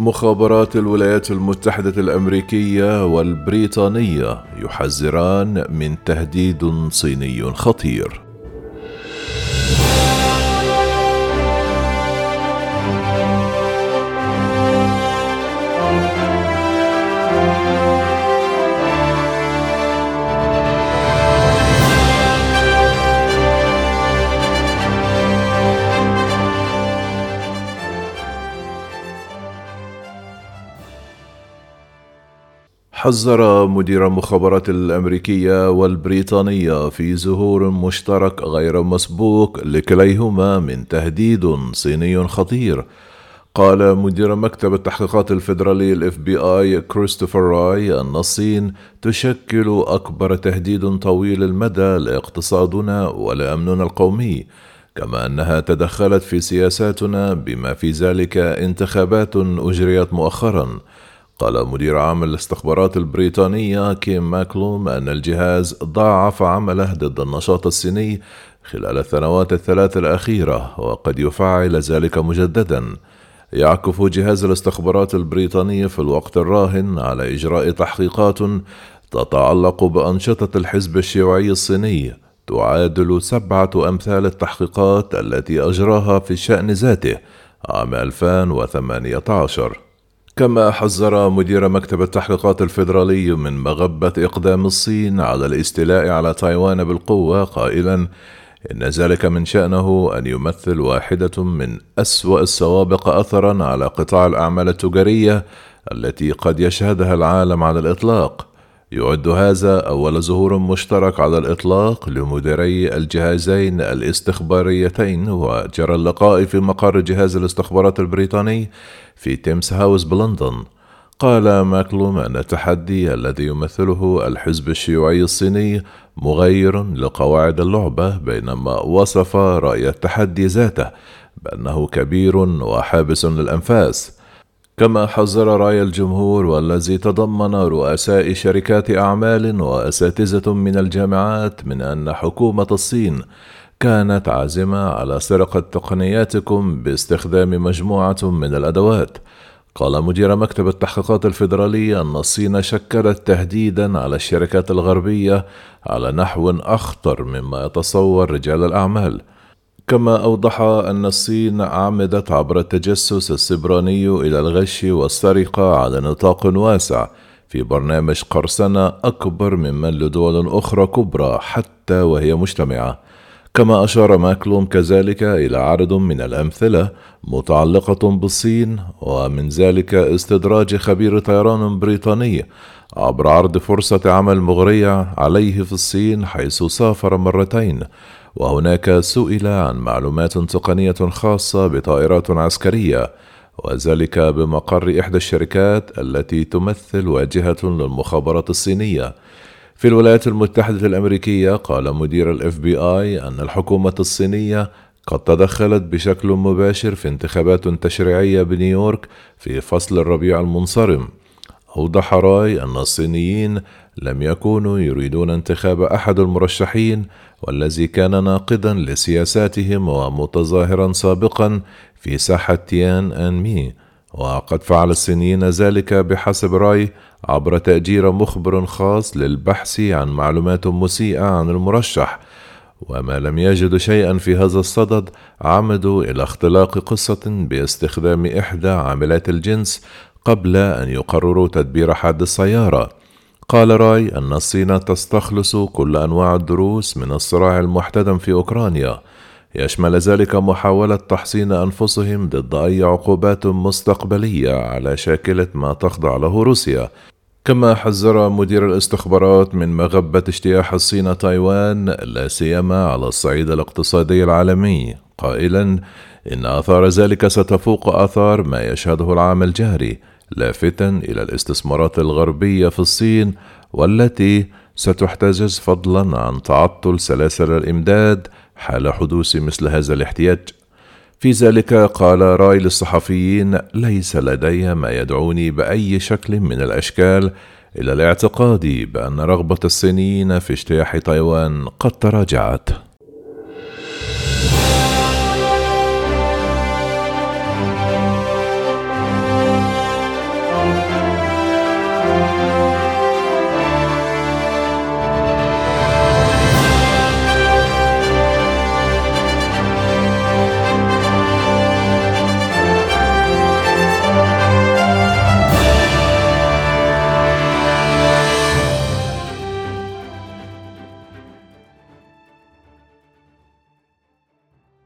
مخابرات الولايات المتحدة الأمريكية والبريطانية يحذران من تهديد صيني خطير. حذر مدير المخابرات الأمريكية والبريطانية في ظهور مشترك غير مسبوق لكليهما من تهديد صيني خطير. قال مدير مكتب التحقيقات الفيدرالي ال FBI كريستوفر راي أن الصين تشكل أكبر تهديد طويل المدى لاقتصادنا ولأمننا القومي كما أنها تدخلت في سياساتنا بما في ذلك انتخابات أجريت مؤخرا. قال مدير عام الاستخبارات البريطانية كيم ماكلوم أن الجهاز ضاعف عمله ضد النشاط الصيني خلال السنوات الثلاث الأخيرة وقد يفعل ذلك مجددا. يعكف جهاز الاستخبارات البريطاني في الوقت الراهن على إجراء تحقيقات تتعلق بأنشطة الحزب الشيوعي الصيني. تعادل سبعة أمثال التحقيقات التي أجراها في الشأن ذاته عام 2018 كما حذر مدير مكتب التحقيقات الفيدرالي من مغبة إقدام الصين على الاستيلاء على تايوان بالقوة قائلا إن ذلك من شأنه أن يمثل واحدة من أسوأ السوابق أثرا على قطاع الأعمال التجارية التي قد يشهدها العالم على الإطلاق. يعد هذا أول ظهور مشترك على الإطلاق لمديري الجهازين الاستخباريتين وجرى اللقاء في مقر جهاز الاستخبارات البريطاني في تيمس هاوس بلندن. قال ماكلوم أن التحدي الذي يمثله الحزب الشيوعي الصيني مغير لقواعد اللعبة بينما وصف رأي التحدي ذاته بأنه كبير وحابس للأنفاس. كما حذر رأي الجمهور والذي تضمن رؤساء شركات أعمال وأساتذة من الجامعات من أن حكومة الصين كانت عازمة على سرقة تقنياتكم باستخدام مجموعة من الأدوات. قال مدير مكتب التحقيقات الفيدرالي أن الصين شكلت تهديدا على الشركات الغربية على نحو أخطر مما يتصور رجال الأعمال. كما أوضح أن الصين عمدت عبر التجسس السبراني إلى الغش والسرقة على نطاق واسع في برنامج قرصنة أكبر ممن لدول أخرى كبرى حتى وهي مجتمعة. كما أشار ماكلوم كذلك إلى عدد من الأمثلة متعلقة بالصين ومن ذلك استدراج خبير طيران بريطاني عبر عرض فرصة عمل مغرية عليه في الصين حيث سافر مرتين وهناك سئل عن معلومات تقنية خاصة بطائرات عسكرية وذلك بمقر إحدى الشركات التي تمثل واجهة للمخابرات الصينية. في الولايات المتحدة الأمريكية قال مدير ال FBI أن الحكومة الصينية قد تدخلت بشكل مباشر في انتخابات تشريعية بنيويورك في فصل الربيع المنصرم. أوضح رأي أن الصينيين لم يكونوا يريدون انتخاب أحد المرشحين والذي كان ناقدا لسياساتهم ومتظاهرا سابقا في ساحة تيان أن مي وقد فعل الصينيين ذلك بحسب رأي عبر تأجير مخبر خاص للبحث عن معلومات مسيئة عن المرشح. وما لم يجدوا شيئا في هذا الصدد عمدوا إلى اختلاق قصة باستخدام إحدى عاملات الجنس قبل أن يقرروا تدبير حادث السيارة. قال راي أن الصين تستخلص كل أنواع الدروس من الصراع المحتدم في أوكرانيا. يشمل ذلك محاولة تحصين أنفسهم ضد أي عقوبات مستقبلية على شاكلة ما تخضع له روسيا. كما حذر مدير الاستخبارات من مغبة اجتياح الصين تايوان لا سيما على الصعيد الاقتصادي العالمي قائلا إن آثار ذلك ستفوق آثار ما يشهده العام الجاري. لافتا إلى الاستثمارات الغربية في الصين والتي ستحتجز فضلا عن تعطل سلاسل الإمداد حال حدوث مثل هذا الاحتياج. في ذلك قال رأي للصحفيين ليس لدي ما يدعوني بأي شكل من الأشكال إلى الاعتقاد بأن رغبة الصينيين في اجتياح تايوان قد تراجعت.